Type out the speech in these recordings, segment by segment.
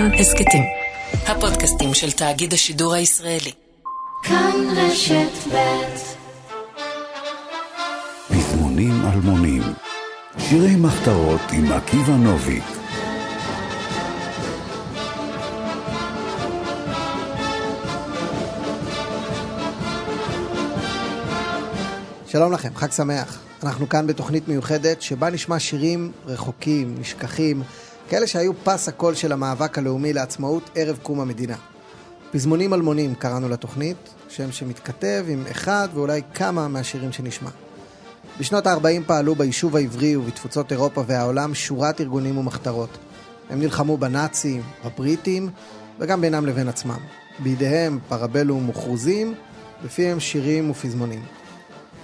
כאן הסכתים. הפודקאסטים של תאגיד השידור הישראלי. כאן רשת ב' פזמונים אלמונים, שירי מחתרות עם עקיבא נוביק. שלום לכם, חג שמח. אנחנו כאן בתוכנית מיוחדת שבה נשמע שירים רחוקים, נשכחים, כאלה שהיו פס הקול של המאבק הלאומי לעצמאות ערב קום המדינה. פזמונים אלמונים קראנו לתוכנית, שם שמתכתב עם אחד ואולי כמה מהשירים שנשמע. בשנות ה-40 פעלו ביישוב העברי ובתפוצות אירופה והעולם שורת ארגונים ומחתרות. הם נלחמו בנאצים, בבריטים וגם בינם לבין עצמם. בידיהם פרבלום וכרוזים, בפיהם שירים ופזמונים.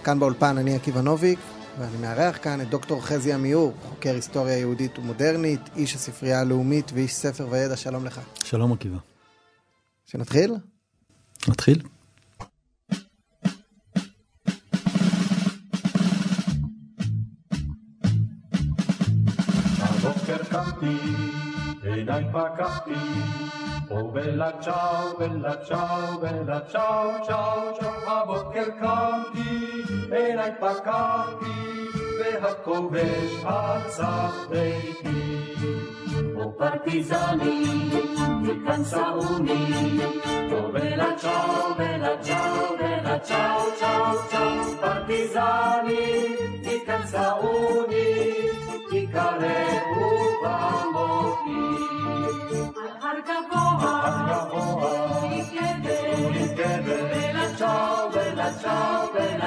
כאן באולפן אני עקיבא נוביק, ואני מארח כאן את דוקטור חזי עמיור, חוקר היסטוריה יהודית ומודרנית, איש הספרייה הלאומית ואיש ספר וידע, שלום לך. שלום עקיבא. שנתחיל? נתחיל? הבוקר קמתי, עיניי פקחתי, או בלה צ'או, בלה צ'או, בלה צ'או, צ'או, צ'או, הבוקר קמתי, עיניי פקחתי, והכובש עצח ביתי. או פרטיזני, מכאן סעוני, או בלה צ'או, בלה צ'או, בלה צ'או, צ'או, צ'או, פרטיזני, גבוה, בלה צ'או, בלה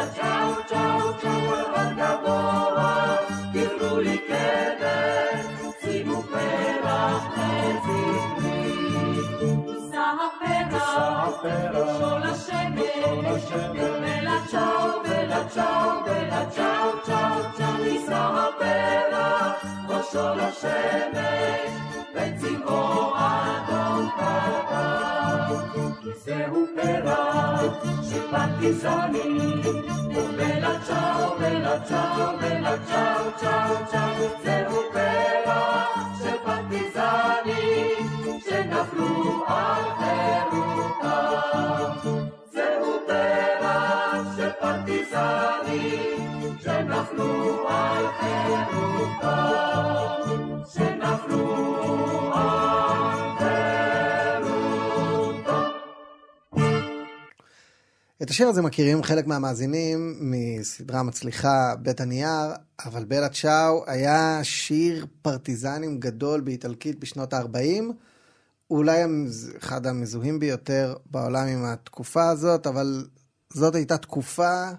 כחול. כי זהו פרח של פרטיזנים, ובלה צ'או, בלה צ'או, בלה צ'או, צ'או, צ'או, זהו פרח של פרטיזנים, שנפלו על חירותם. זהו פרח של פרטיזנים, שנפלו על חירותם, את השיר הזה מכירים חלק מהמאזינים מסדרה מצליחה בית הנייר, אבל בלה צ'או היה שיר פרטיזנים גדול באיטלקית בשנות ה-40, אולי אחד המזוהים ביותר בעולם עם התקופה הזאת, אבל זאת הייתה תקופה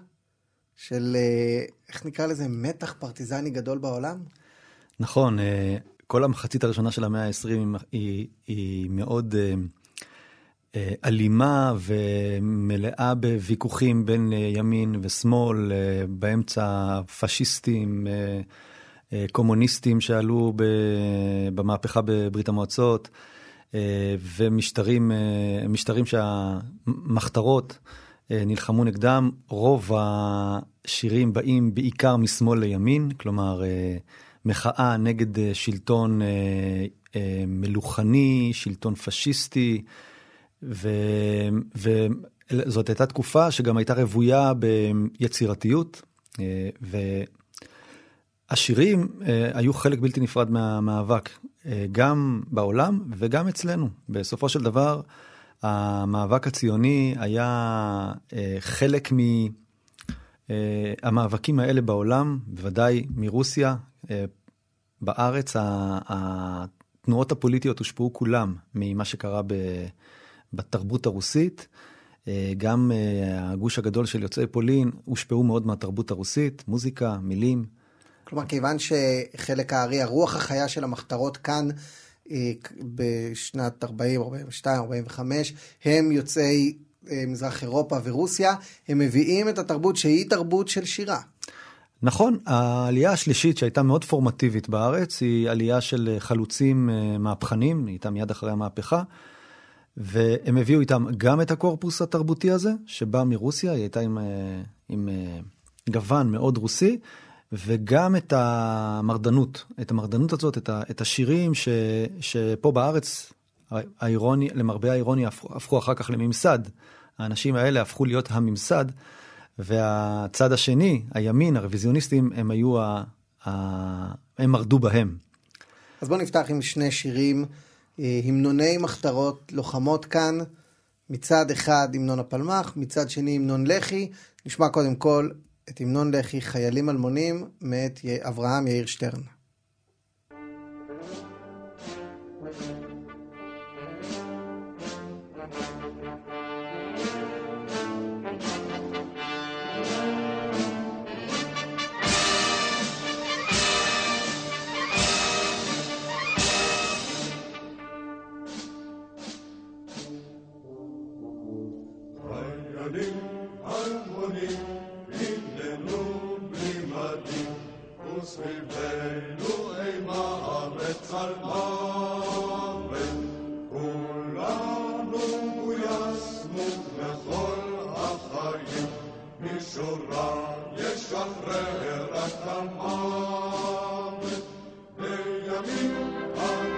של, אה, איך נקרא לזה, מתח פרטיזני גדול בעולם? נכון, אה, כל המחצית הראשונה של המאה ה-20 היא, היא מאוד אה, אה, אלימה ומלאה בוויכוחים בין אה, ימין ושמאל, אה, באמצע פשיסטים, אה, קומוניסטים שעלו במהפכה בברית המועצות, ומשטרים משטרים שהמחתרות נלחמו נגדם. רוב השירים באים בעיקר משמאל לימין, כלומר אה, מחאה נגד שלטון מלוכני, שלטון פשיסטי, וזאת הייתה תקופה שגם הייתה רוויה ביצירתיות, אה, והשירים אה, היו חלק בלתי נפרד מהמאבק, אה, גם בעולם וגם אצלנו. בסופו של דבר, המאבק הציוני היה חלק מהמאבקים האלה בעולם, בוודאי מרוסיה. אה, בארץ התנועות הפוליטיות הושפעו כולם ממה שקרה ב- בתרבות הרוסית. אה, גם אה, הגוש הגדול של יוצאי פולין הושפעו מאוד מהתרבות הרוסית, מוזיקה, מילים. כלומר, כיוון שחלק הארי, הרוח החיה של המחתרות כאן אה, בשנת 40, 42, 45, הם יוצאי מזרח אירופה ורוסיה, הם מביאים את התרבות שהיא תרבות של שירה. נכון, העלייה השלישית שהייתה מאוד פורמטיבית בארץ היא עלייה של חלוצים מהפכנים, היא הייתה מיד אחרי המהפכה, והם הביאו איתם גם את הקורפוס התרבותי הזה, שבא מרוסיה, היא הייתה עם, אה, עם אה, גוון מאוד רוסי, וגם את המרדנות, את המרדנות הזאת, את, ה, את השירים ש, שפה בארץ האירוני, למרבה האירוניה, הפכו, הפכו אחר כך לממסד. האנשים האלה הפכו להיות הממסד, והצד השני, הימין, הרוויזיוניסטים, הם היו ה... ה... הם מרדו בהם. אז בואו נפתח עם שני שירים, המנוני מחתרות לוחמות כאן, מצד אחד המנון הפלמ"ח, מצד שני המנון לח"י. נשמע קודם כל את המנון לח"י, חיילים אלמונים, מאת אברהם יאיר שטרן. Mishurah, Yeshua, Re'er, Atamah, Ve'yamim, Atamah,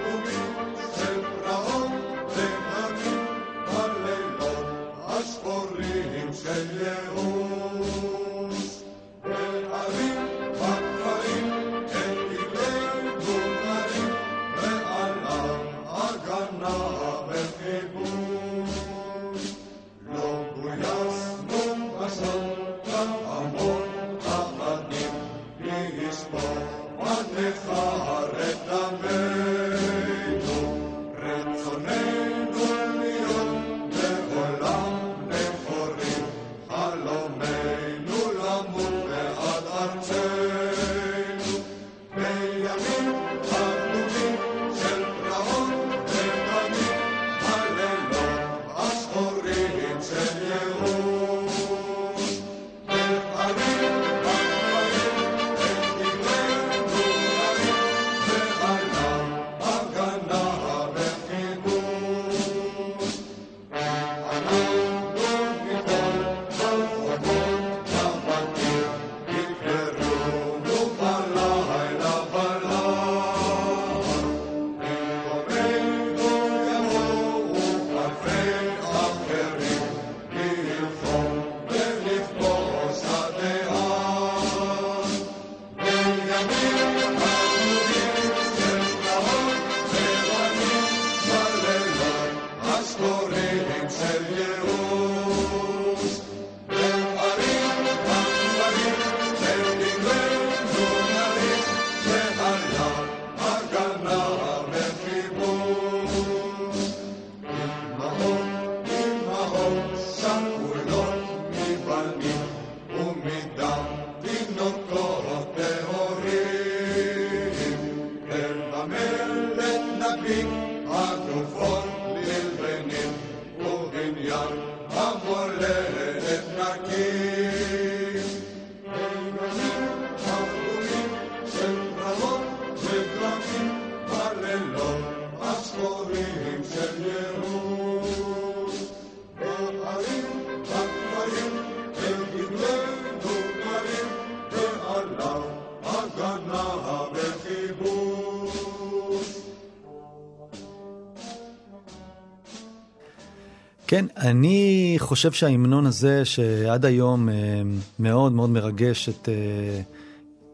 חושב שההמנון הזה, שעד היום אה, מאוד מאוד מרגש את אה,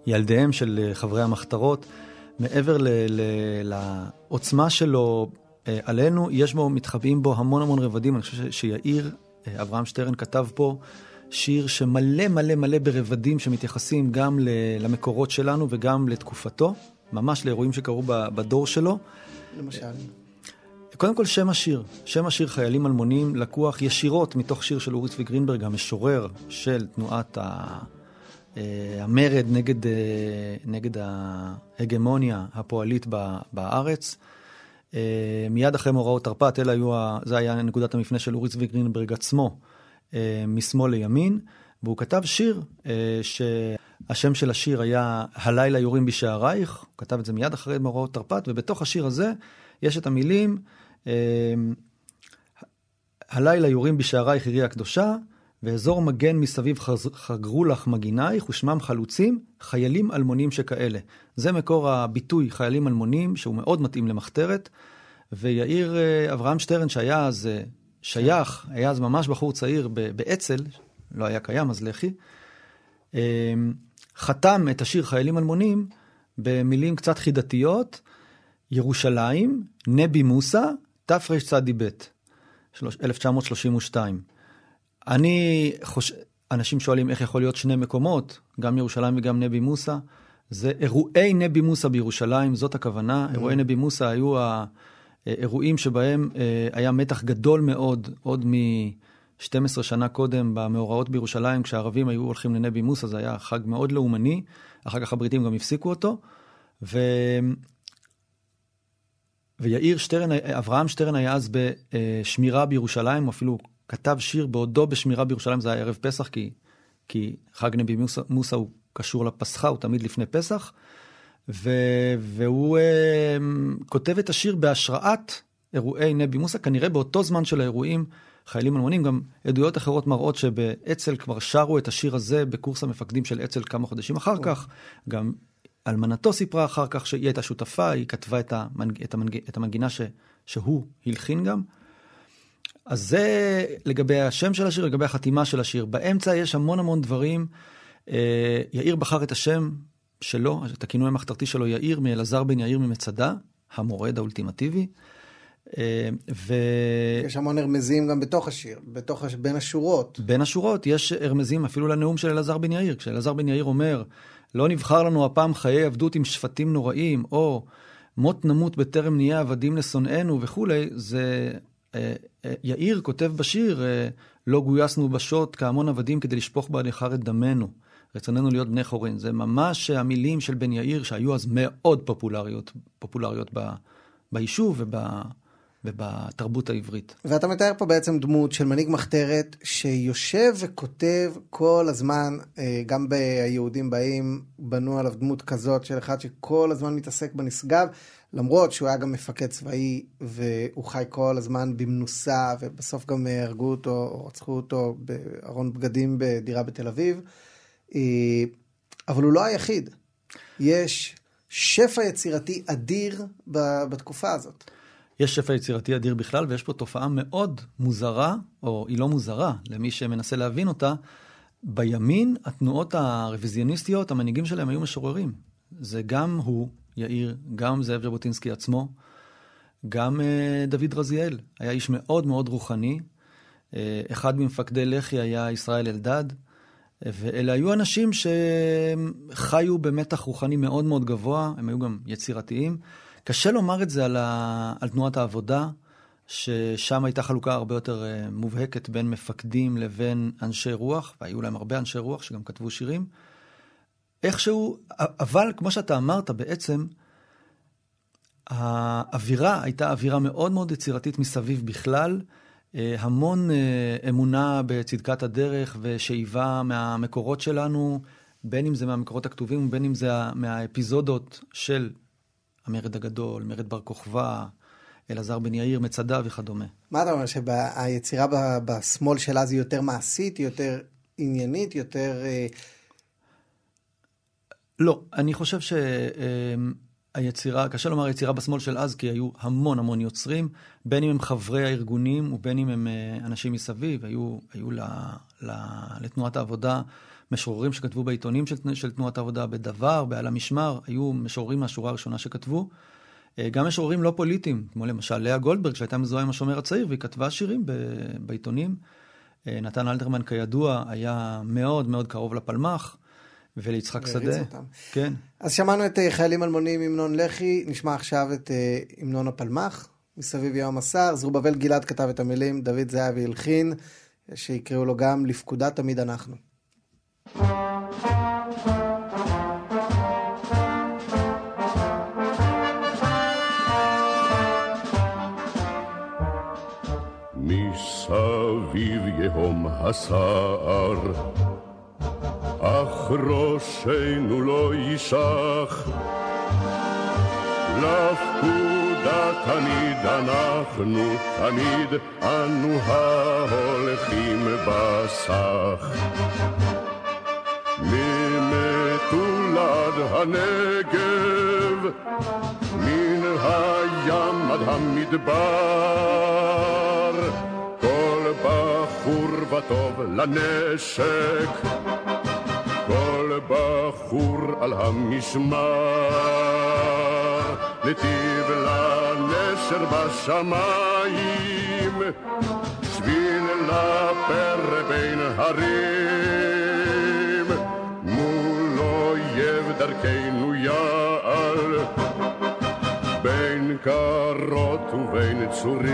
ילדיהם של אה, חברי המחתרות, מעבר ל- ל- לעוצמה שלו עלינו, יש בו, מתחבאים בו המון המון רבדים. אני חושב שיאיר, אברהם שטרן כתב פה שיר שמלא מלא מלא ברבדים שמתייחסים גם למקורות שלנו וגם לתקופתו, ממש לאירועים שקרו בדור שלו. למשל. קודם כל שם השיר, שם השיר חיילים אלמונים לקוח ישירות מתוך שיר של אורי צבי גרינברג, המשורר של תנועת ה... אה, המרד נגד, אה, נגד ההגמוניה הפועלית בארץ. אה, מיד אחרי מאורעות תרפ"ט, אלה היו, זה היה נקודת המפנה של אורי צבי גרינברג עצמו, משמאל לימין, והוא כתב שיר שהשם של השיר היה "הלילה יורים בשערייך", הוא כתב את זה מיד אחרי מאורעות תרפ"ט, ובתוך השיר הזה יש את המילים הלילה יורים בשערייך עירי הקדושה, ואזור מגן מסביב חגרו לך מגינייך, ושמם חלוצים, חיילים אלמונים שכאלה. זה מקור הביטוי חיילים אלמונים, שהוא מאוד מתאים למחתרת, ויאיר אה, אברהם שטרן, שהיה אז אה, שייך, היה אז ממש בחור צעיר באצ"ל, לא היה קיים אז לח"י, אה, חתם את השיר חיילים אלמונים במילים קצת חידתיות, ירושלים, נבי מוסא, תרצ"ב, 1932. אני חושב, אנשים שואלים איך יכול להיות שני מקומות, גם ירושלים וגם נבי מוסא. זה אירועי נבי מוסא בירושלים, זאת הכוונה. Mm. אירועי נבי מוסא היו האירועים שבהם אה, היה מתח גדול מאוד, עוד מ-12 שנה קודם במאורעות בירושלים, כשהערבים היו הולכים לנבי מוסא, זה היה חג מאוד לאומני, אחר כך הבריטים גם הפסיקו אותו. ו... ויאיר שטרן, אברהם שטרן היה אז בשמירה בירושלים, הוא אפילו כתב שיר בעודו בשמירה בירושלים, זה היה ערב פסח, כי, כי חג נבי מוסא, מוסא הוא קשור לפסחה, הוא תמיד לפני פסח, ו, והוא אה, כותב את השיר בהשראת אירועי נבי מוסא, כנראה באותו זמן של האירועים, חיילים אלמונים, גם עדויות אחרות מראות שבאצ"ל כבר שרו את השיר הזה בקורס המפקדים של אצ"ל כמה חודשים אחר כך, גם אלמנתו סיפרה אחר כך שהיא הייתה שותפה, היא כתבה את, המנג, את, המנג, את המנגינה ש, שהוא הלחין גם. אז זה לגבי השם של השיר, לגבי החתימה של השיר. באמצע יש המון המון דברים. אה, יאיר בחר את השם שלו, את הכינוי המחתרתי שלו, יאיר מאלעזר בן יאיר ממצדה, המורד האולטימטיבי. אה, ו... יש המון הרמזים גם בתוך השיר, בתוך, הש... בין השורות. בין השורות, יש הרמזים אפילו לנאום של אלעזר בן יאיר. כשאלעזר בן יאיר אומר, לא נבחר לנו הפעם חיי עבדות עם שפטים נוראים, או מות נמות בטרם נהיה עבדים לשונאינו וכולי, זה... אה, אה, יאיר כותב בשיר, אה, לא גויסנו בשוט כהמון עבדים כדי לשפוך בהליכר את דמנו. רצוננו להיות בני חורין. זה ממש המילים של בן יאיר שהיו אז מאוד פופולריות, פופולריות ב, ביישוב וב... ובתרבות העברית. ואתה מתאר פה בעצם דמות של מנהיג מחתרת שיושב וכותב כל הזמן, אה, גם ביהודים באים, בנו עליו דמות כזאת של אחד שכל הזמן מתעסק בנשגב, למרות שהוא היה גם מפקד צבאי והוא חי כל הזמן במנוסה, ובסוף גם הרגו אותו או רצחו אותו בארון בגדים בדירה בתל אביב. אה, אבל הוא לא היחיד. יש שפע יצירתי אדיר בתקופה הזאת. יש שפע יצירתי אדיר בכלל, ויש פה תופעה מאוד מוזרה, או היא לא מוזרה, למי שמנסה להבין אותה. בימין, התנועות הרוויזיוניסטיות, המנהיגים שלהם היו משוררים. זה גם הוא, יאיר, גם זאב ז'בוטינסקי עצמו, גם uh, דוד רזיאל, היה איש מאוד מאוד רוחני. Uh, אחד ממפקדי לח"י היה ישראל אלדד, ואלה היו אנשים שחיו במתח רוחני מאוד מאוד גבוה, הם היו גם יצירתיים. קשה לומר את זה על, ה... על תנועת העבודה, ששם הייתה חלוקה הרבה יותר אה, מובהקת בין מפקדים לבין אנשי רוח, והיו להם הרבה אנשי רוח שגם כתבו שירים. איכשהו, אבל כמו שאתה אמרת, בעצם, האווירה הייתה אווירה מאוד מאוד יצירתית מסביב בכלל. אה, המון אה, אמונה בצדקת הדרך ושאיבה מהמקורות שלנו, בין אם זה מהמקורות הכתובים ובין אם זה מהאפיזודות של המרד הגדול, מרד בר כוכבא, אלעזר בן יאיר, מצדה וכדומה. מה אתה אומר, שהיצירה בשמאל של אז היא יותר מעשית, היא יותר עניינית, יותר... אה, לא, אני חושב שהיצירה, קשה לומר יצירה בשמאל של אז, כי היו המון המון יוצרים, בין אם הם חברי הארגונים ובין אם הם אה, אנשים מסביב, היו, היו ל, ל, לתנועת העבודה משוררים שכתבו בעיתונים של, של תנועת העבודה, בדבר, בעל המשמר, היו משוררים מהשורה הראשונה שכתבו. אה, גם משוררים לא פוליטיים, כמו למשל לאה גולדברג, שהייתה מזוהה עם השומר הצעיר, והיא כתבה שירים ב, בעיתונים. אה, נתן אלתרמן, כידוע, היה מאוד מאוד קרוב לפלמ"ח. וליצחק שדה. אותם. כן. אז שמענו את אה, חיילים אלמונים, המנון לח"י, נשמע עכשיו את המנון הפלמ"ח, מסביב יום הסער. זרובבל גלעד כתב את המילים, דוד זהבי הלחין, שיקראו לו גם לפקודה תמיד אנחנו. מסביב יהום הסער, אך ראשנו לא יישך. לפקודה תמיד אנחנו, תמיד אנו ההולכים בסך. ממטולד הנגב, מן הים עד המדבר. כל בחור וטוב לנשק, כל בחור על המשמר, נתיב לנשר בשמיים, שביל לפרא בין הרים, דרכנו יעל, בין קרות ובין צורים,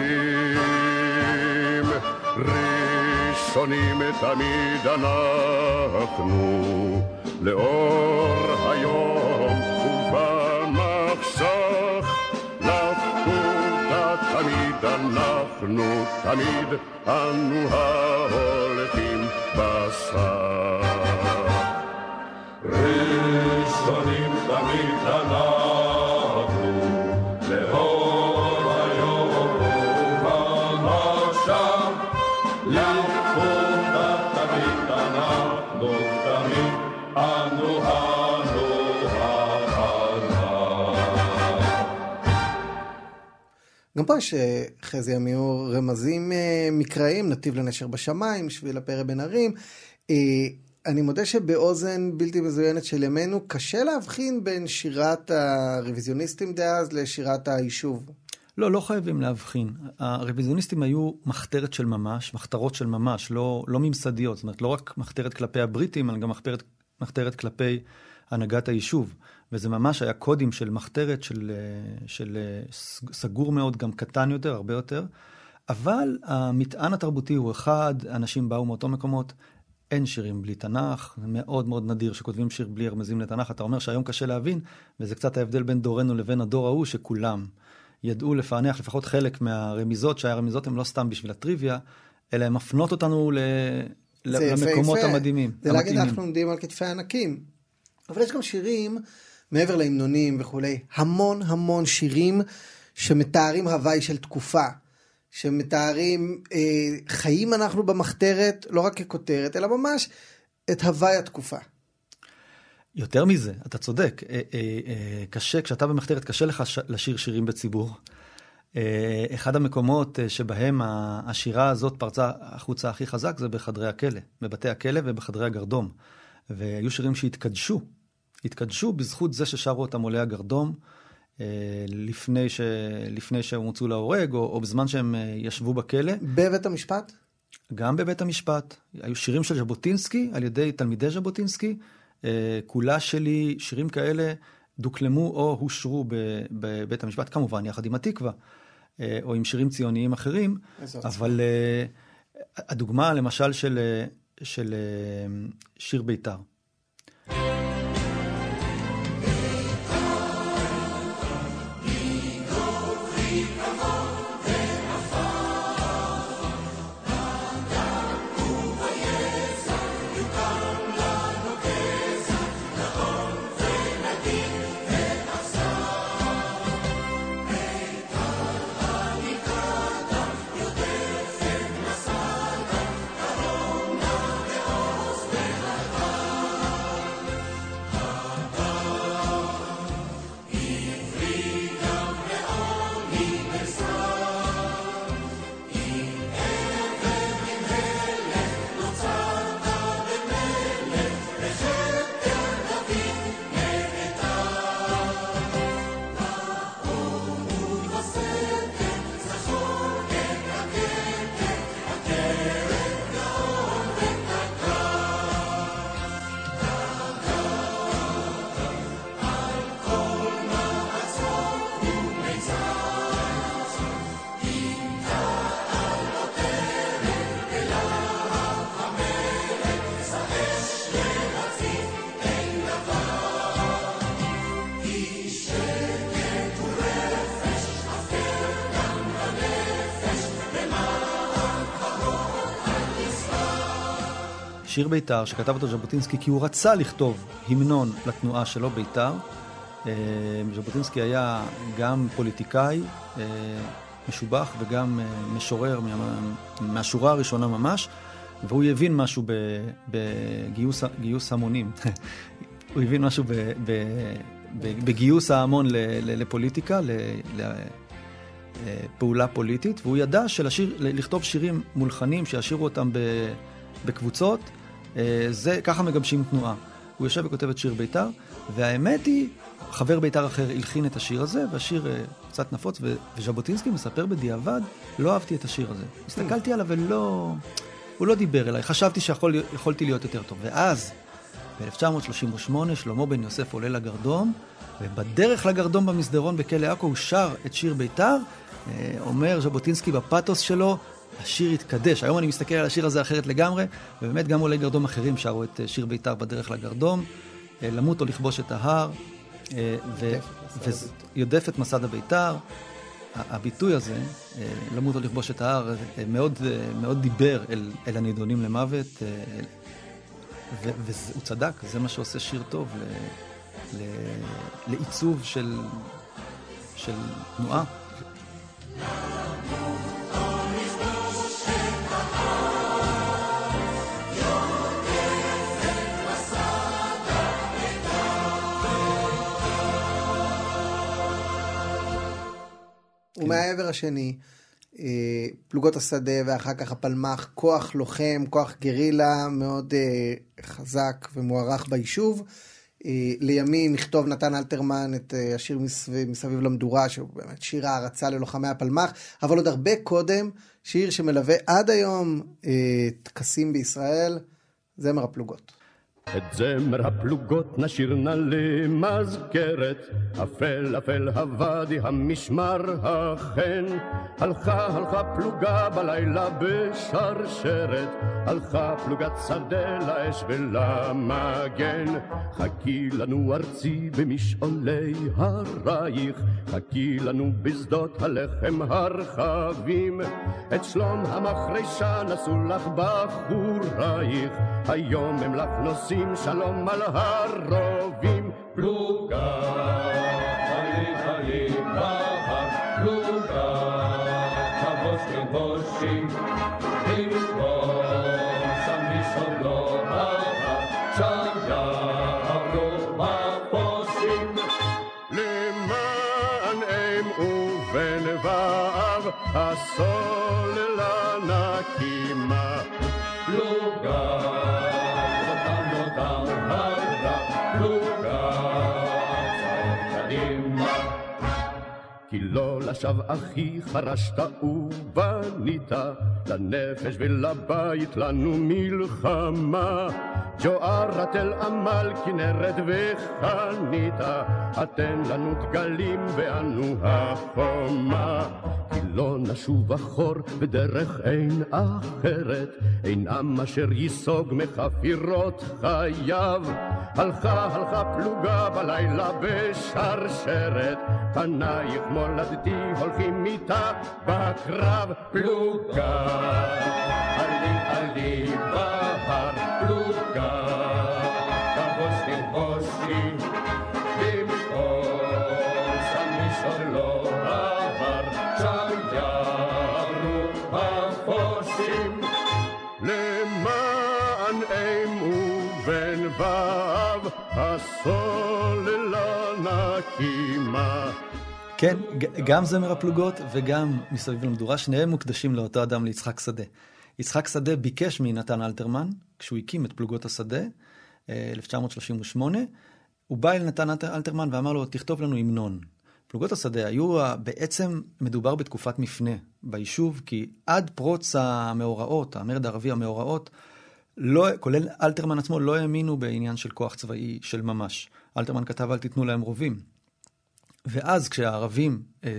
ראשונים תמיד אנחנו, לאור היום ובמחשך, לפקודה תמיד אנחנו, תמיד אנו ההולכים בסך. תמיד אנו. גם פה יש, אה, חזי עמיור, רמזים אה, מקראיים, נתיב לנשר בשמיים, שביל הפרא בין ערים. אני מודה שבאוזן בלתי מזוינת של ימינו, קשה להבחין בין שירת הרוויזיוניסטים דאז לשירת היישוב. לא, לא חייבים להבחין. הרוויזיוניסטים היו מחתרת של ממש, מחתרות של ממש, לא, לא ממסדיות. זאת אומרת, לא רק מחתרת כלפי הבריטים, אלא גם מחתרת, מחתרת כלפי הנהגת היישוב. וזה ממש היה קודים של מחתרת, של, של סגור מאוד, גם קטן יותר, הרבה יותר. אבל המטען התרבותי הוא אחד, אנשים באו מאותו מקומות, אין שירים בלי תנ"ך, זה מאוד מאוד נדיר שכותבים שיר בלי רמזים לתנ"ך. אתה אומר שהיום קשה להבין, וזה קצת ההבדל בין דורנו לבין הדור ההוא, שכולם ידעו לפענח לפחות חלק מהרמיזות, שהרמיזות הן לא סתם בשביל הטריוויה, אלא הן מפנות אותנו ל... למקומות יפה. המדהימים. זה להגיד המתאימים. אנחנו עומדים על כתפי ענקים. אבל יש גם שירים, מעבר להמנונים וכולי, המון המון שירים שמתארים הוואי של תקופה. שמתארים אה, חיים אנחנו במחתרת, לא רק ככותרת, אלא ממש את הוואי התקופה. יותר מזה, אתה צודק. אה, אה, אה, קשה, כשאתה במחתרת, קשה לך ש- לשיר שירים בציבור. אה, אחד המקומות אה, שבהם השירה הזאת פרצה החוצה הכי חזק זה בחדרי הכלא, בבתי הכלא ובחדרי הגרדום. והיו שירים שהתקדשו, התקדשו בזכות זה ששרו אותם עולי הגרדום, לפני, ש... לפני שהם הוצאו להורג, או, או בזמן שהם אה, ישבו בכלא. בבית המשפט? גם בבית המשפט. היו שירים של ז'בוטינסקי על ידי תלמידי ז'בוטינסקי. אה, כולה שלי, שירים כאלה דוקלמו או הושרו בבית המשפט, כמובן יחד עם התקווה, אה, או עם שירים ציוניים אחרים. אבל אה, הדוגמה למשל של, אה, של אה, שיר בית"ר. שיר בית"ר שכתב אותו ז'בוטינסקי כי הוא רצה לכתוב המנון לתנועה שלו, בית"ר. אה, ז'בוטינסקי היה גם פוליטיקאי אה, משובח וגם אה, משורר מה, מהשורה הראשונה ממש, והוא הבין משהו ב- בגיוס גיוס המונים. הוא הבין משהו ב, ב, ב, בגיוס ההמון ל, ל, לפוליטיקה, ל, ל, פעולה פוליטית, והוא ידע שלשיר, לכתוב שירים מולחנים, שישירו אותם בקבוצות, זה, ככה מגבשים תנועה. הוא יושב וכותב את שיר בית"ר, והאמת היא, חבר בית"ר אחר הלחין את השיר הזה, והשיר קצת נפוץ, וז'בוטינסקי מספר בדיעבד, לא אהבתי את השיר הזה. הסתכלתי עליו ולא... הוא לא דיבר אליי, חשבתי שיכולתי להיות יותר טוב. ואז, ב-1938, שלמה בן יוסף עולה לגרדום, ובדרך לגרדום במסדרון בכלא עכו הוא שר את שיר בית"ר, אה, אומר ז'בוטינסקי בפתוס שלו, השיר התקדש. היום אני מסתכל על השיר הזה אחרת לגמרי, ובאמת גם עולי גרדום אחרים שרו את אה, שיר בית"ר בדרך לגרדום, אה, למות או לכבוש את ההר, ויודף את מסד הבית"ר. הביטוי הזה, למות או לכבוש את ההר, מאוד, מאוד דיבר אל, אל הנידונים למוות, והוא צדק, זה מה שעושה שיר טוב. לעיצוב של, של תנועה. ומהעבר השני, אה, פלוגות השדה ואחר כך הפלמ"ח, כוח לוחם, כוח גרילה מאוד אה, חזק ומוערך ביישוב. אה, לימים יכתוב נתן אלתרמן את השיר מסביב, מסביב למדורה, שהוא באמת שיר הערצה ללוחמי הפלמ"ח, אבל עוד הרבה קודם, שיר שמלווה עד היום טקסים בישראל, זמר הפלוגות. את זמר הפלוגות נשיר נא למזכרת, אפל אפל הוואדי המשמר החן. הלכה הלכה פלוגה בלילה בשרשרת, הלכה פלוגת שדה לאש ולמגן. חכי לנו ארצי במשעולי הרייך, חכי לנו בשדות הלחם הרחבים. את שלום המחרשה נשאו לך בחורייך, היום הם לך נושאים עושים שלום על הרובים. לשווא אחי חרשת ובנית, לנפש ולבית לנו מלחמה. ג'וארת אל עמל כנרת וחניתה, אתן לנו דגלים ואנו החומה. כי לא נשוב אחור בדרך אין אחרת, אין עם אשר ייסוג מחפירות חייו. הלכה הלכה פלוגה בלילה בשרשרת, פנייך מולדתי הולכים איתה בקרב פלוגה. עלי עלי כן, גם זמר הפלוגות וגם מסביב למדורה, שניהם מוקדשים לאותו אדם, ליצחק שדה. יצחק שדה ביקש מנתן אלתרמן, כשהוא הקים את פלוגות השדה, 1938, הוא בא אל נתן אלתרמן ואמר לו, תכתוב לנו המנון. פלוגות השדה היו, בעצם מדובר בתקופת מפנה ביישוב, כי עד פרוץ המאורעות, המרד הערבי המאורעות, לא, כולל אלתרמן עצמו, לא האמינו בעניין של כוח צבאי של ממש. אלתרמן כתב, אל תיתנו להם רובים. ואז כשהערבים אה,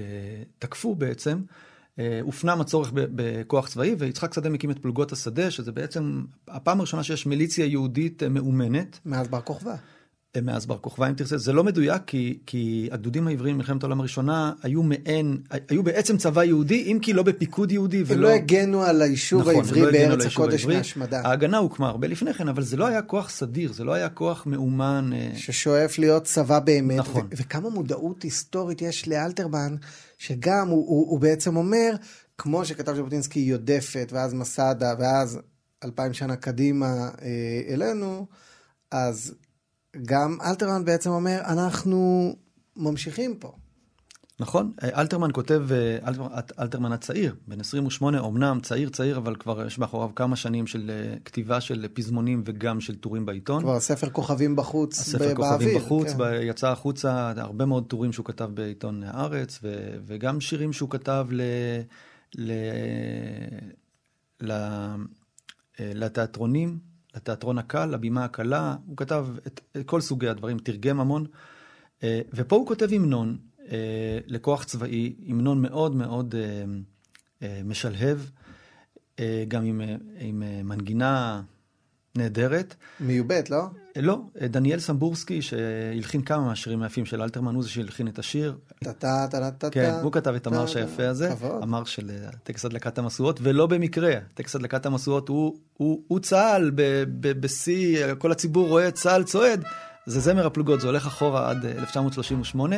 תקפו בעצם, אה, הופנם הצורך בכוח צבאי, ויצחק שדה מקים את פלוגות השדה, שזה בעצם הפעם הראשונה שיש מיליציה יהודית אה, מאומנת. מאז בר כוכבא. מאז בר כוכבא אם תרצה, זה לא מדויק כי, כי הגדודים העבריים במלחמת העולם הראשונה היו מעין, היו בעצם צבא יהודי אם כי לא בפיקוד יהודי ולא... הם לא הגנו על היישוב נכון, העברי לא בארץ הקודש מהשמדה. ההגנה הוקמה הרבה לפני כן, אבל זה לא היה כוח סדיר, זה לא היה כוח מאומן. אה, ששואף להיות צבא באמת. נכון. וכמה מודעות היסטורית יש לאלתרמן, שגם הוא, הוא, הוא בעצם אומר, כמו שכתב ז'בוטינסקי יודפת, ואז מסדה, ואז אלפיים שנה קדימה אה, אלינו, אז גם אלתרמן בעצם אומר, אנחנו ממשיכים פה. נכון, אלתרמן כותב, אלתרמן, אלתרמן הצעיר, בן 28, אמנם צעיר צעיר, אבל כבר יש מאחוריו כמה שנים של כתיבה של פזמונים וגם של טורים בעיתון. כבר ספר כוכבים בחוץ, הספר באוויר. כוכבים בחוץ, כן. יצא החוצה, הרבה מאוד טורים שהוא כתב בעיתון הארץ, ו, וגם שירים שהוא כתב ל... ל... ל... לתיאטרונים, לתיאטרון הקל, לבימה הקלה, הוא כתב את, את כל סוגי הדברים, תרגם המון. ופה הוא כותב המנון, אה, לכוח צבאי, המנון מאוד מאוד אה, אה, משלהב, אה, גם עם, אה, עם אה, מנגינה נהדרת. מיובט, לא? אה, לא, אה, דניאל סמבורסקי, שהלחין כמה מהשירים היפים של אלתרמן, הוא זה שהלחין את השיר. טה-טה-טה-טה. כן, הוא כתב את המרש היפה הזה, המרש של אה, טקס הדלקת המשואות, ולא במקרה, טקס הדלקת המשואות הוא, צה"ל בשיא, כל הציבור רואה צה"ל צועד. זה זמר הפלוגות, זה הולך אחורה עד 1938.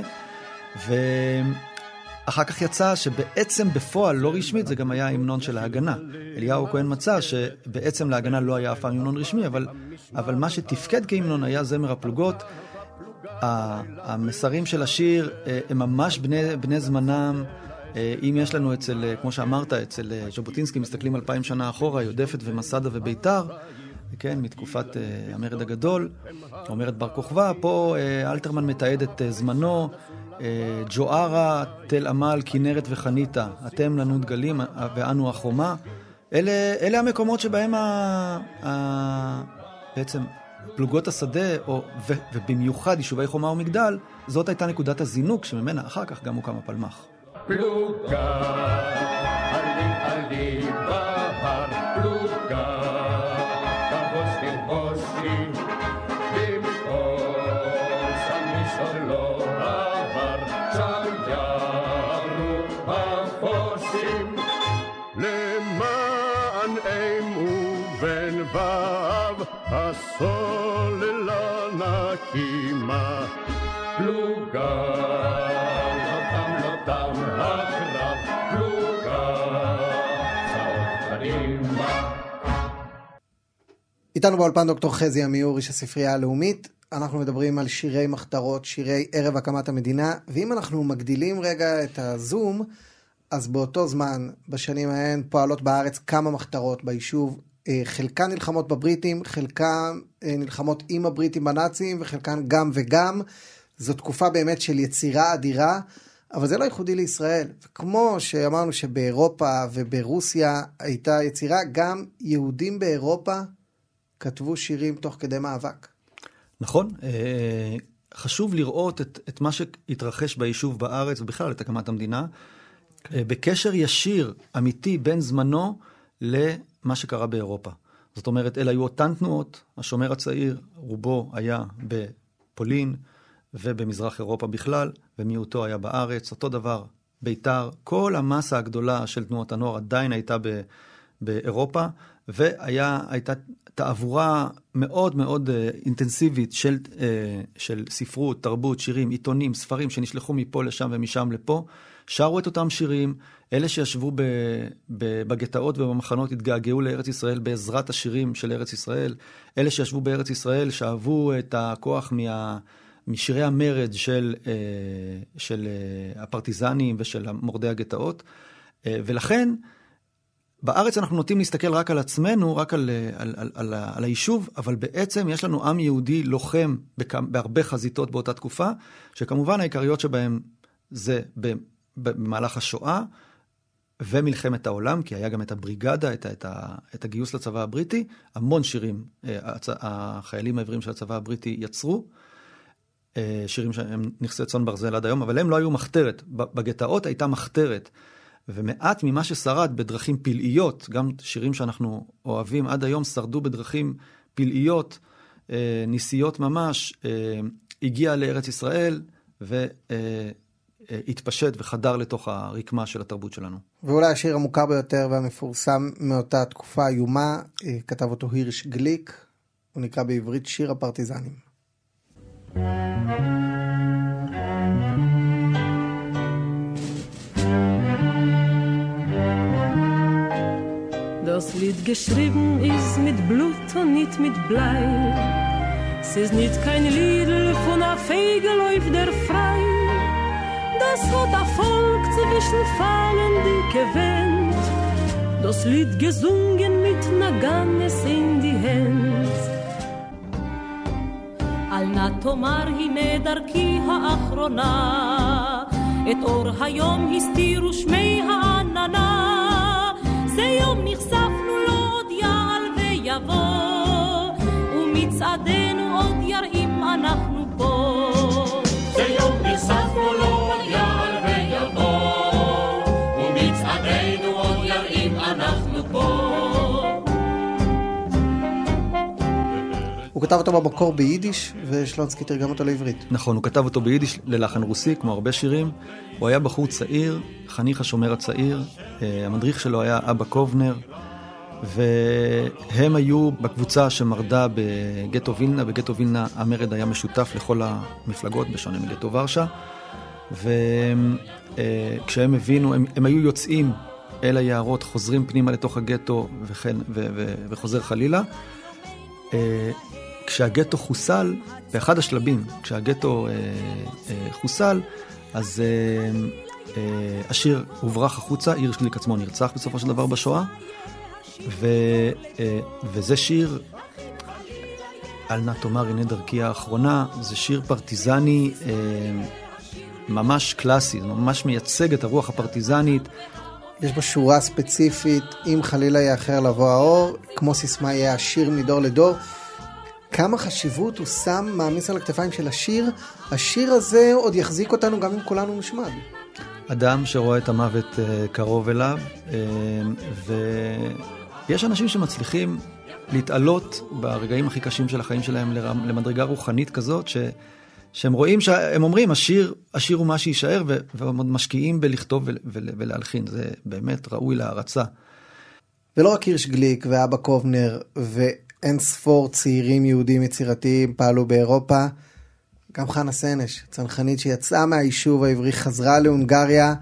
ואחר כך יצא שבעצם בפועל, לא רשמית, זה גם היה ההמנון של ההגנה. אליהו כהן מצא שבעצם להגנה לא היה אף פעם המנון רשמי, אבל, אבל מה שתפקד כהמנון היה זמר הפלוגות. המסרים של השיר אה, הם ממש בני, בני זמנם. אה, אם יש לנו אצל, אה, כמו שאמרת, אצל ז'בוטינסקי, מסתכלים אלפיים שנה אחורה, יודפת ומסדה וביתר, כן, מתקופת המרד הגדול, אומרת בר כוכבא, פה אלתרמן מתעד את זמנו, ג'וארה, תל עמל, כנרת וחניתה, אתם לנו דגלים ואנו החומה. אלה, אלה המקומות שבהם ה, ה, בעצם פלוגות השדה, או, ו, ובמיוחד יישובי חומה ומגדל, זאת הייתה נקודת הזינוק שממנה אחר כך גם הוקם הפלמ"ח. פלוגה, איתנו באולפן דוקטור חזי עמיור, איש הספרייה הלאומית. אנחנו מדברים על שירי מחתרות, שירי ערב הקמת המדינה, ואם אנחנו מגדילים רגע את הזום, אז באותו זמן, בשנים ההן, פועלות בארץ כמה מחתרות ביישוב אה, חלקן נלחמות בבריטים, חלקן אה, נלחמות עם הבריטים בנאצים, וחלקן גם וגם. זו תקופה באמת של יצירה אדירה, אבל זה לא ייחודי לישראל. כמו שאמרנו שבאירופה וברוסיה הייתה יצירה, גם יהודים באירופה כתבו שירים תוך כדי מאבק. נכון. אה, חשוב לראות את, את מה שהתרחש ביישוב בארץ, ובכלל את הקמת המדינה, בקשר ישיר, אמיתי, בין זמנו ל... מה שקרה באירופה. זאת אומרת, אלה היו אותן תנועות, השומר הצעיר, רובו היה בפולין ובמזרח אירופה בכלל, ומיעוטו היה בארץ, אותו דבר, בית"ר, כל המסה הגדולה של תנועות הנוער עדיין הייתה ב, באירופה, והייתה תעבורה מאוד מאוד uh, אינטנסיבית של, uh, של ספרות, תרבות, שירים, עיתונים, ספרים שנשלחו מפה לשם ומשם לפה, שרו את אותם שירים, אלה שישבו בגטאות ובמחנות התגעגעו לארץ ישראל בעזרת השירים של ארץ ישראל. אלה שישבו בארץ ישראל שאהבו את הכוח מה, משירי המרד של, אה, של אה, הפרטיזנים ושל מורדי הגטאות. אה, ולכן, בארץ אנחנו נוטים להסתכל רק על עצמנו, רק על, על, על, על, על היישוב, אבל בעצם יש לנו עם יהודי לוחם בהרבה חזיתות באותה תקופה, שכמובן העיקריות שבהם זה במהלך השואה, ומלחמת העולם, כי היה גם את הבריגדה, את, את, את הגיוס לצבא הבריטי, המון שירים אה, החיילים העברים של הצבא הבריטי יצרו, אה, שירים שהם נכסי צאן ברזל עד היום, אבל הם לא היו מחתרת. בגטאות הייתה מחתרת, ומעט ממה ששרד בדרכים פלאיות, גם שירים שאנחנו אוהבים עד היום, שרדו בדרכים פלאיות, אה, ניסיות ממש, הגיע לארץ ישראל, ו... התפשט וחדר לתוך הרקמה של התרבות שלנו. ואולי השיר המוכר ביותר והמפורסם מאותה תקופה איומה, אה, כתב אותו הירש גליק, הוא נקרא בעברית שיר הפרטיזנים. Das Lied geschrieben ist mit Blut und nicht mit Blei. Es ist nicht kein Lied von a Fege läuft der frei. Das hat ein Volk zwischen Fallen gewöhnt. Das Lied gesungen mit Naganes in die Hand. אל נא תאמר הנה דרכי האחרונה, את אור היום הסתירו שמי העננה, זה יום נחשפנו לו עוד יעל ויבוא, ומצעדנו עוד יראים אנחנו פה. זה יום נחשפנו לו כתב אותו במקור ביידיש, ושלונסקי תרגם אותו לעברית. נכון, הוא כתב אותו ביידיש ללחן רוסי, כמו הרבה שירים. הוא היה בחור צעיר, חניך השומר הצעיר, אה, המדריך שלו היה אבא קובנר, והם היו בקבוצה שמרדה בגטו וילנה. בגטו וילנה המרד היה משותף לכל המפלגות, בשונה מגטו ורשה. וכשהם הבינו, הם, הם היו יוצאים אל היערות, חוזרים פנימה לתוך הגטו וכן, ו, ו, וחוזר חלילה. כשהגטו חוסל, באחד השלבים, כשהגטו אה, אה, חוסל, אז אה, אה, השיר הוברח החוצה, עיר שליק עצמו נרצח בסופו של דבר בשואה, ו, אה, וזה שיר, אל נא תאמר הנה דרכי האחרונה, זה שיר פרטיזני אה, ממש קלאסי, זה ממש מייצג את הרוח הפרטיזנית. יש בו שורה ספציפית, אם חלילה יאחר לבוא האור, כמו סיסמה יהיה השיר מדור לדור. כמה חשיבות הוא שם, מעמיס על הכתפיים של השיר, השיר הזה עוד יחזיק אותנו גם אם כולנו נשמד. אדם שרואה את המוות uh, קרוב אליו, uh, ויש אנשים שמצליחים להתעלות ברגעים הכי קשים של החיים שלהם למדרגה רוחנית כזאת, ש... שהם רואים, הם אומרים, השיר, השיר הוא מה שיישאר, ומשקיעים בלכתוב ולהלחין, זה באמת ראוי להערצה. ולא רק הירש גליק ואבא קובנר ואין ספור צעירים יהודים יצירתיים פעלו באירופה, גם חנה סנש, צנחנית שיצאה מהיישוב העברי, חזרה להונגריה,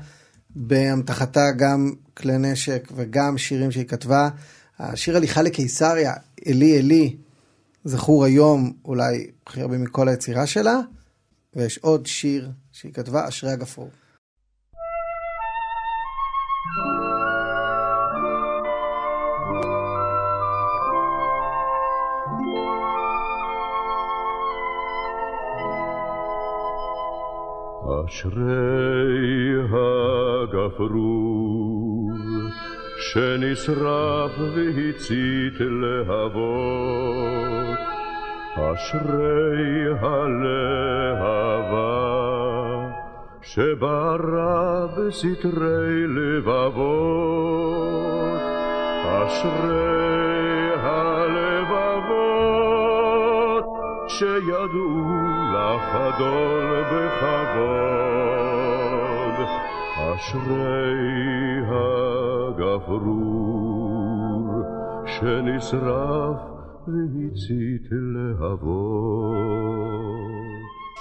באמתחתה גם כלי נשק וגם שירים שהיא כתבה. השיר הליכה לקיסריה, אלי אלי, זכור היום אולי הכי הרבה מכל היצירה שלה, ויש עוד שיר שהיא כתבה, אשרי הגפרור. אשרי הגפרור שנשרף והצית להבות אשרי הלהבה שבערה בסתרי לבבות אשרי הלבבות שידעו לחדול בכבוד אשרי הגפרור שנשרף והצית להבות.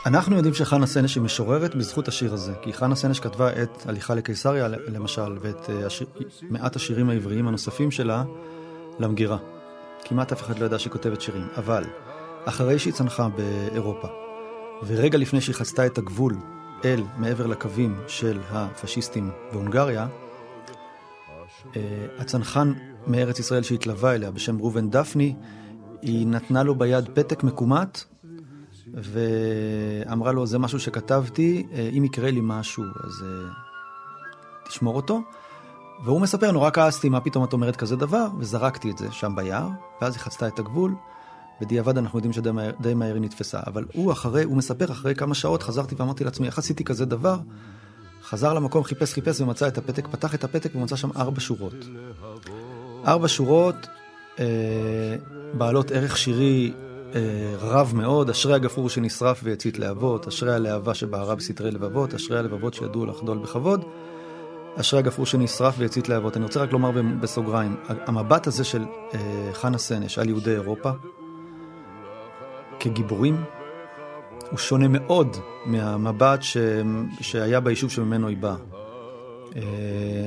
אנחנו יודעים שחנה סנש היא משוררת בזכות השיר הזה, כי חנה סנש כתבה את הליכה לקיסריה למשל, ואת השיר, מעט השירים העבריים הנוספים שלה למגירה. כמעט אף אחד לא ידע שהיא כותבת שירים, אבל אחרי שהיא צנחה באירופה, ורגע לפני שהיא חצתה את הגבול אל מעבר לקווים של הפשיסטים בהונגריה, הצנחן מארץ ישראל שהתלווה אליה בשם ראובן דפני, היא נתנה לו ביד פתק מקומט, ואמרה לו, זה משהו שכתבתי, אם יקרה לי משהו, אז תשמור אותו. והוא מספר, נורא כעסתי, מה פתאום את אומרת כזה דבר? וזרקתי את זה שם ביער, ואז היא חצתה את הגבול. בדיעבד אנחנו יודעים שדי מהר, מהר היא נתפסה, אבל הוא אחרי, הוא מספר, אחרי כמה שעות חזרתי ואמרתי לעצמי, איך עשיתי כזה דבר? חזר למקום, חיפש, חיפש ומצא את הפתק, פתח את הפתק ומצא שם ארבע שורות. ארבע שורות אה, בעלות ערך שירי אה, רב מאוד, אשרי הגפרור שנשרף והצית להבות, אשרי הלהבה שבערה בסתרי לבבות, אשרי הלבבות שידעו לחדול בכבוד, אשרי הגפרור שנשרף והצית להבות. אני רוצה רק לומר בסוגריים, המבט הזה של אה, חנה סנש על יהודי אירופה, כגיבורים, הוא שונה מאוד מהמבט ש... שהיה ביישוב שממנו היא באה.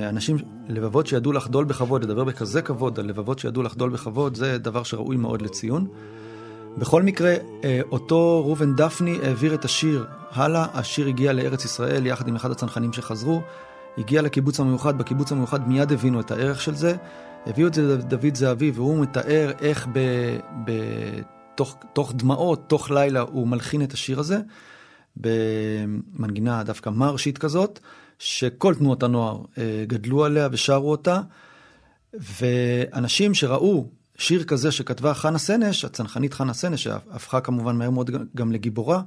אנשים, לבבות שידעו לחדול בכבוד, לדבר בכזה כבוד על לבבות שידעו לחדול בכבוד, זה דבר שראוי מאוד לציון. בכל מקרה, אה, אותו ראובן דפני העביר את השיר הלאה, השיר הגיע לארץ ישראל יחד עם אחד הצנחנים שחזרו, הגיע לקיבוץ המיוחד, בקיבוץ המיוחד מיד הבינו את הערך של זה, הביאו את זה לדוד זהבי והוא מתאר איך בתוך דמעות, תוך לילה, הוא מלחין את השיר הזה, במנגינה דווקא מרשית כזאת, שכל תנועות הנוער אה, גדלו עליה ושרו אותה, ואנשים שראו שיר כזה שכתבה חנה סנש, הצנחנית חנה סנש, שהפכה כמובן מהר מאוד גם לגיבורה,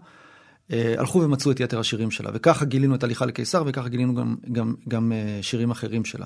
אה, הלכו ומצאו את יתר השירים שלה. וככה גילינו את הליכה לקיסר, וככה גילינו גם, גם, גם אה, שירים אחרים שלה.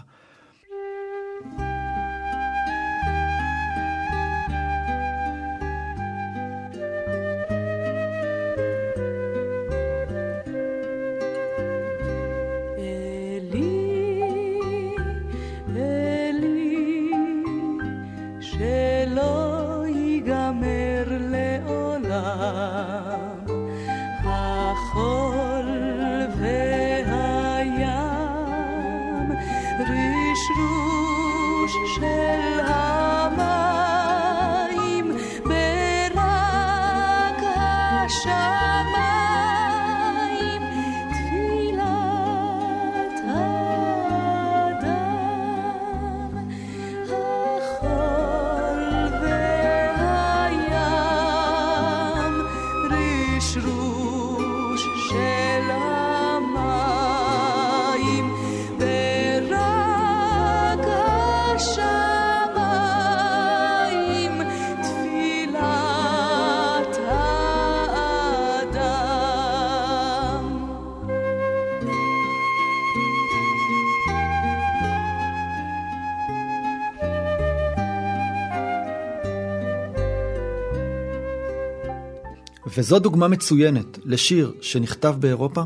וזו דוגמה מצוינת לשיר שנכתב באירופה,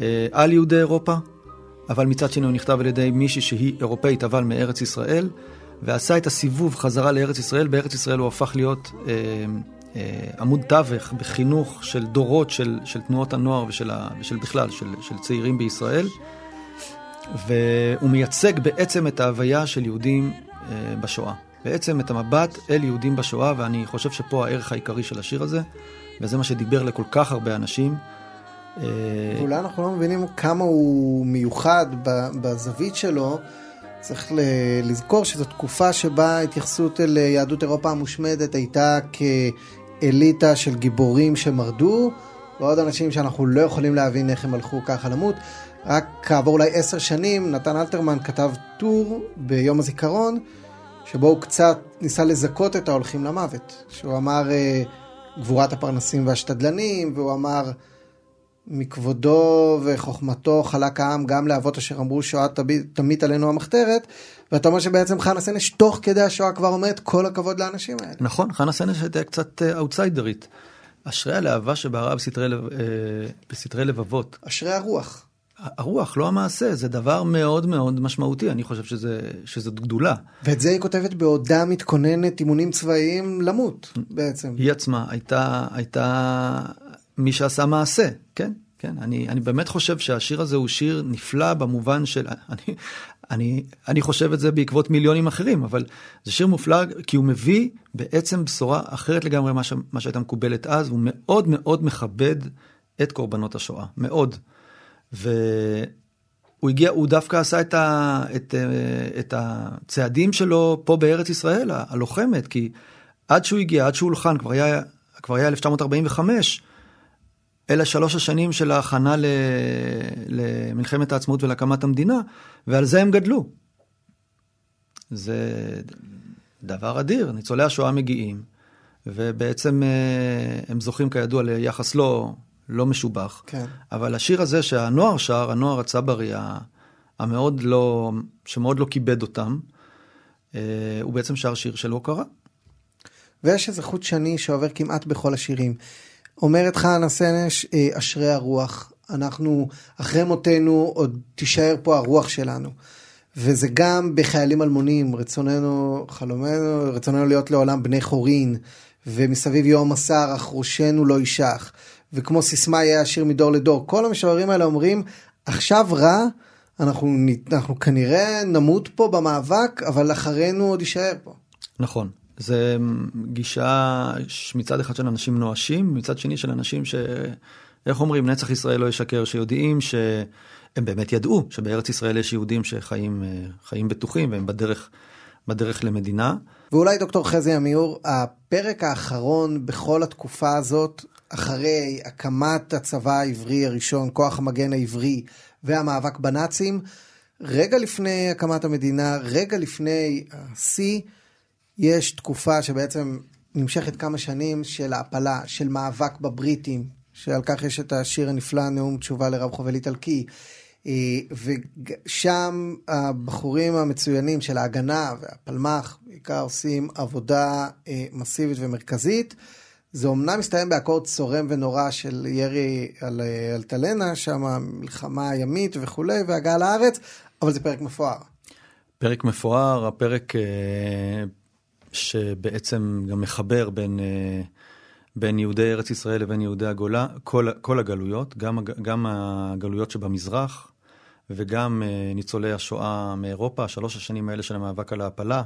אה, על יהודי אירופה, אבל מצד שני הוא נכתב על ידי מישהי שהיא אירופאית אבל מארץ ישראל, ועשה את הסיבוב חזרה לארץ ישראל. בארץ ישראל הוא הפך להיות אה, אה, עמוד תווך בחינוך של דורות של, של תנועות הנוער ושל, ה, ושל בכלל, של, של צעירים בישראל. והוא מייצג בעצם את ההוויה של יהודים אה, בשואה. בעצם את המבט אל יהודים בשואה, ואני חושב שפה הערך העיקרי של השיר הזה, וזה מה שדיבר לכל כך הרבה אנשים. אה, אולי אנחנו לא מבינים כמה הוא מיוחד בזווית שלו. צריך לזכור שזו תקופה שבה ההתייחסות אל יהדות אירופה המושמדת הייתה כאליטה של גיבורים שמרדו, ועוד אנשים שאנחנו לא יכולים להבין איך הם הלכו ככה למות. רק כעבור אולי עשר שנים, נתן אלתרמן כתב טור ביום הזיכרון, שבו הוא קצת ניסה לזכות את ההולכים למוות. שהוא אמר אה, גבורת הפרנסים והשתדלנים, והוא אמר מכבודו וחוכמתו חלק העם גם לאבות אשר אמרו שואה תמיד עלינו המחתרת, ואתה אומר שבעצם חנה סנש תוך כדי השואה כבר אומרת כל הכבוד לאנשים האלה. נכון, חנה סנש הייתה קצת אאוטסיידרית. אשרי הלהבה שבערה בסתרי, אה, בסתרי לבבות. אשרי הרוח. הרוח, לא המעשה, זה דבר מאוד מאוד משמעותי, אני חושב שזה, שזאת גדולה. ואת זה היא כותבת בעודה מתכוננת אימונים צבאיים למות בעצם. היא עצמה הייתה, הייתה מי שעשה מעשה, כן, כן. אני, אני באמת חושב שהשיר הזה הוא שיר נפלא במובן של, אני, אני, אני חושב את זה בעקבות מיליונים אחרים, אבל זה שיר מופלא כי הוא מביא בעצם בשורה אחרת לגמרי ממה, מה שהייתה מקובלת אז, הוא מאוד מאוד מכבד את קורבנות השואה, מאוד. והוא הגיע, הוא דווקא עשה את, ה, את, את הצעדים שלו פה בארץ ישראל, הלוחמת, כי עד שהוא הגיע, עד שהוא הולחן, כבר היה, כבר היה 1945, אלה שלוש השנים של ההכנה ל, למלחמת העצמאות ולהקמת המדינה, ועל זה הם גדלו. זה דבר אדיר, ניצולי השואה מגיעים, ובעצם אה, הם זוכים כידוע ליחס לא, לא משובח. כן. אבל השיר הזה שהנוער שר, הנוער הצברי, המאוד לא, שמאוד לא כיבד אותם, אה, הוא בעצם שר שיר של הוקרה. ויש איזה חוט שני שעובר כמעט בכל השירים. אומרת חנה סנש, אה, אשרי הרוח, אנחנו, אחרי מותנו עוד תישאר פה הרוח שלנו. וזה גם בחיילים אלמונים, רצוננו, חלומנו, רצוננו להיות לעולם בני חורין, ומסביב יום מסר, אך ראשנו לא יישך. וכמו סיסמה יהיה השיר מדור לדור. כל המשוררים האלה אומרים, עכשיו רע, אנחנו, אנחנו כנראה נמות פה במאבק, אבל אחרינו עוד יישאר פה. נכון. זה גישה מצד אחד של אנשים נואשים, מצד שני של אנשים ש... איך אומרים, נצח ישראל לא ישקר, שיודעים שהם באמת ידעו שבארץ ישראל יש יהודים שחיים חיים בטוחים והם בדרך, בדרך למדינה. ואולי דוקטור חזי עמיור, הפרק האחרון בכל התקופה הזאת, אחרי הקמת הצבא העברי הראשון, כוח המגן העברי והמאבק בנאצים, רגע לפני הקמת המדינה, רגע לפני השיא, יש תקופה שבעצם נמשכת כמה שנים של העפלה, של מאבק בבריטים, שעל כך יש את השיר הנפלא, נאום תשובה לרב חובל איטלקי. אה, ושם הבחורים המצוינים של ההגנה והפלמ"ח בעיקר עושים עבודה אה, מסיבית ומרכזית. זה אומנם מסתיים באקורד צורם ונורא של ירי על אה, אלטלנה, שם מלחמה ימית וכולי, והגעה לארץ, אבל זה פרק מפואר. פרק מפואר, הפרק שבעצם גם מחבר בין, בין יהודי ארץ ישראל לבין יהודי הגולה, כל, כל הגלויות, גם, גם הגלויות שבמזרח, וגם אה, ניצולי השואה מאירופה, שלוש השנים האלה של המאבק על ההעפלה,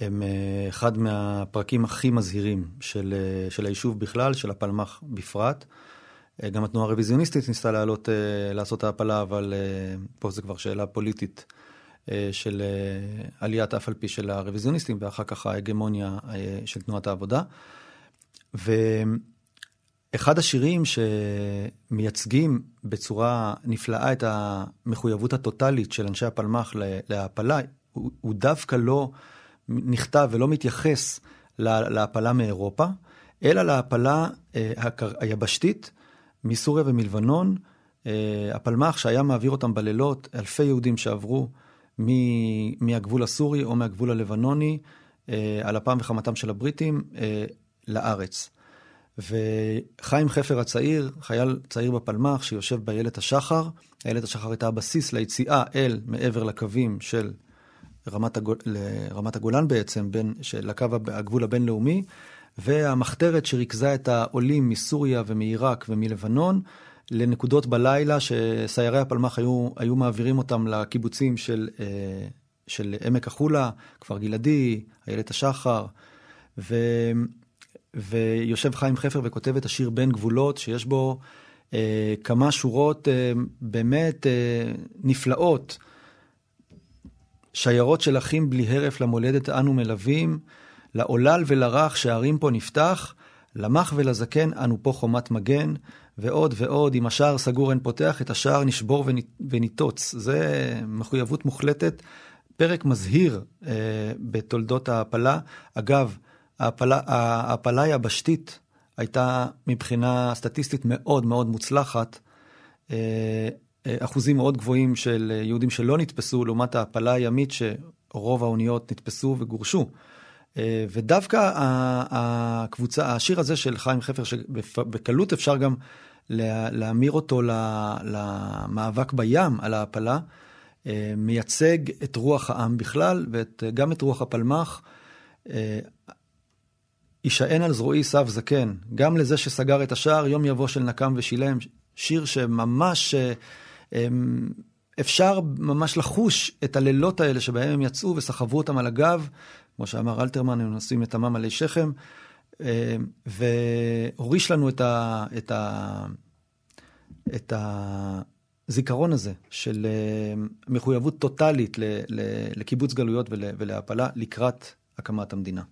הם אה, אחד מהפרקים הכי מזהירים של, אה, של היישוב בכלל, של הפלמ"ח בפרט. גם התנועה הרוויזיוניסטית ניסתה לעלות, לעשות העפלה, אבל פה זו כבר שאלה פוליטית של עליית אף על פי של הרוויזיוניסטים, ואחר כך ההגמוניה של תנועת העבודה. ו... אחד השירים שמייצגים בצורה נפלאה את המחויבות הטוטלית של אנשי הפלמ"ח להעפלה, הוא, הוא דווקא לא נכתב ולא מתייחס להעפלה מאירופה, אלא להעפלה אה, היבשתית מסוריה ומלבנון. אה, הפלמ"ח שהיה מעביר אותם בלילות, אלפי יהודים שעברו מהגבול הסורי או מהגבול הלבנוני, אה, על אפם וחמתם של הבריטים, לארץ. וחיים חפר הצעיר, חייל צעיר בפלמ"ח שיושב באיילת השחר, איילת השחר הייתה הבסיס ליציאה אל מעבר לקווים של רמת, הגול, רמת הגולן בעצם, בין, של הקו הגבול הבינלאומי, והמחתרת שריכזה את העולים מסוריה ומעיראק ומלבנון לנקודות בלילה שסיירי הפלמ"ח היו, היו מעבירים אותם לקיבוצים של, אה, של עמק החולה, כפר גלעדי, איילת השחר, ו... ויושב חיים חפר וכותב את השיר בין גבולות, שיש בו אה, כמה שורות אה, באמת אה, נפלאות. שיירות של אחים בלי הרף למולדת אנו מלווים, לעולל ולרך שערים פה נפתח, למח ולזקן אנו פה חומת מגן, ועוד ועוד, אם השער סגור אין פותח, את השער נשבור וניטוץ. זה מחויבות מוחלטת. פרק מזהיר אה, בתולדות ההעפלה. אגב, ההעפלה היבשתית הייתה מבחינה סטטיסטית מאוד מאוד מוצלחת. אה, אחוזים מאוד גבוהים של יהודים שלא נתפסו, לעומת ההעפלה הימית שרוב האוניות נתפסו וגורשו. אה, ודווקא הקבוצה, השיר הזה של חיים חפר, שבקלות אפשר גם להמיר אותו למאבק בים על ההעפלה, מייצג את רוח העם בכלל וגם את רוח הפלמ"ח. יישען על זרועי סב זקן, גם לזה שסגר את השער, יום יבוא של נקם ושילם, שיר שממש אה, אפשר ממש לחוש את הלילות האלה שבהם הם יצאו וסחבו אותם על הגב, כמו שאמר אלתרמן, הם נושאים את עמם עלי שכם, אה, והוריש לנו את, ה, את, ה, את הזיכרון הזה של אה, מחויבות טוטאלית לקיבוץ גלויות ולהעפלה לקראת הקמת המדינה.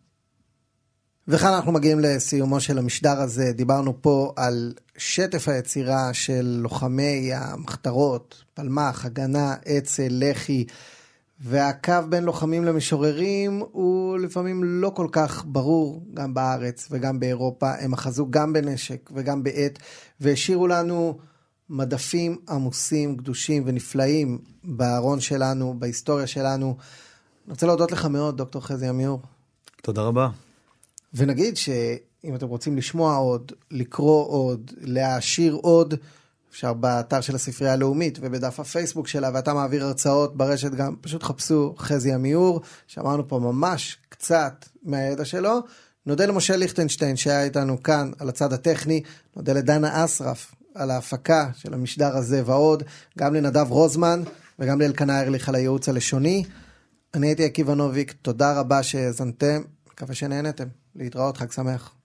וכאן אנחנו מגיעים לסיומו של המשדר הזה. דיברנו פה על שטף היצירה של לוחמי המחתרות, פלמ"ח, הגנה, אצ"ל, לח"י, והקו בין לוחמים למשוררים הוא לפעמים לא כל כך ברור, גם בארץ וגם באירופה. הם אחזו גם בנשק וגם בעט, והשאירו לנו מדפים עמוסים, גדושים ונפלאים בארון שלנו, בהיסטוריה שלנו. אני רוצה להודות לך מאוד, דוקטור חזי עמיור. תודה רבה. ונגיד שאם אתם רוצים לשמוע עוד, לקרוא עוד, להעשיר עוד, אפשר באתר של הספרייה הלאומית ובדף הפייסבוק שלה, ואתה מעביר הרצאות ברשת גם, פשוט חפשו חזי עמיור, שאמרנו פה ממש קצת מהידע שלו. נודה למשה ליכטנשטיין שהיה איתנו כאן על הצד הטכני, נודה לדנה אסרף על ההפקה של המשדר הזה ועוד, גם לנדב רוזמן וגם לאלקנה ארליך על הייעוץ הלשוני. אני הייתי עקיבא נוביק, תודה רבה שהאזנתם, מקווה שנהנתם. להתראות, חג שמח.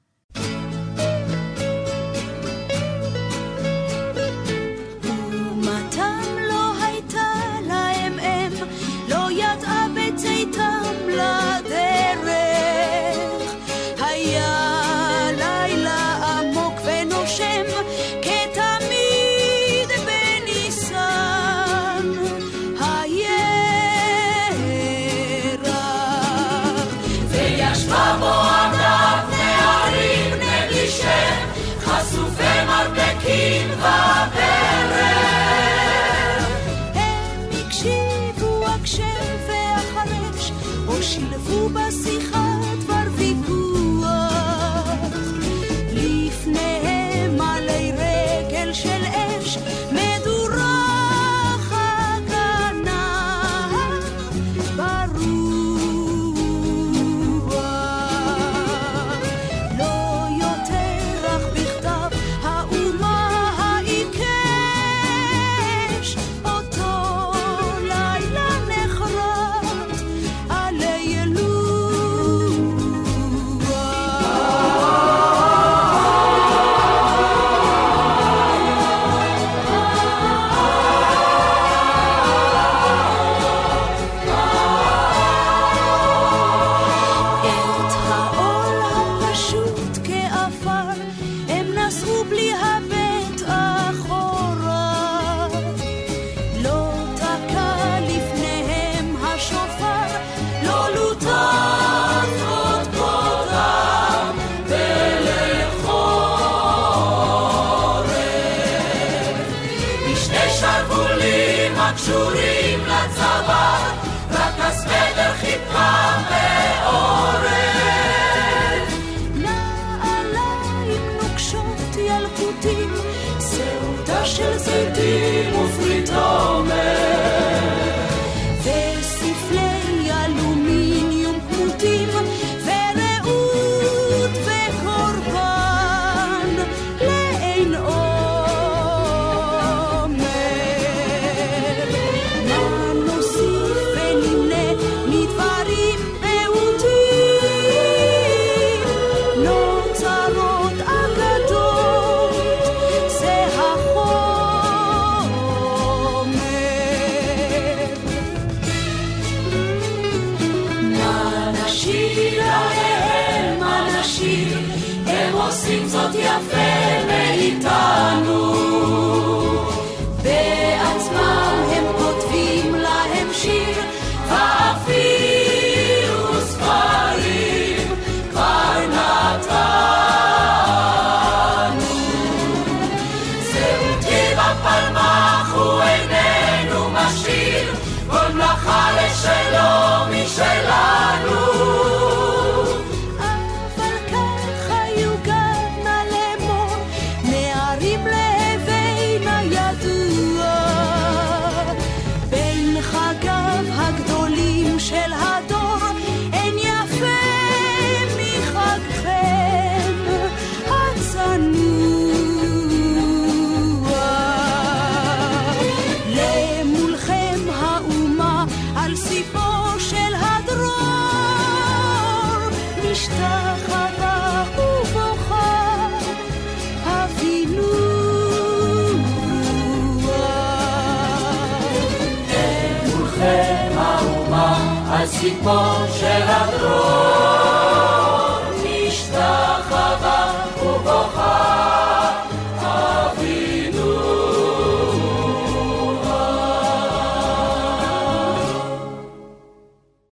יפה מאיתנו. בעצמם הם כותבים להם שיר, ואפילו ספרים כבר נתנו. זהו טבע פלמח, הוא איננו משאיר, כל מלאכה לשלו משלנו. si posce la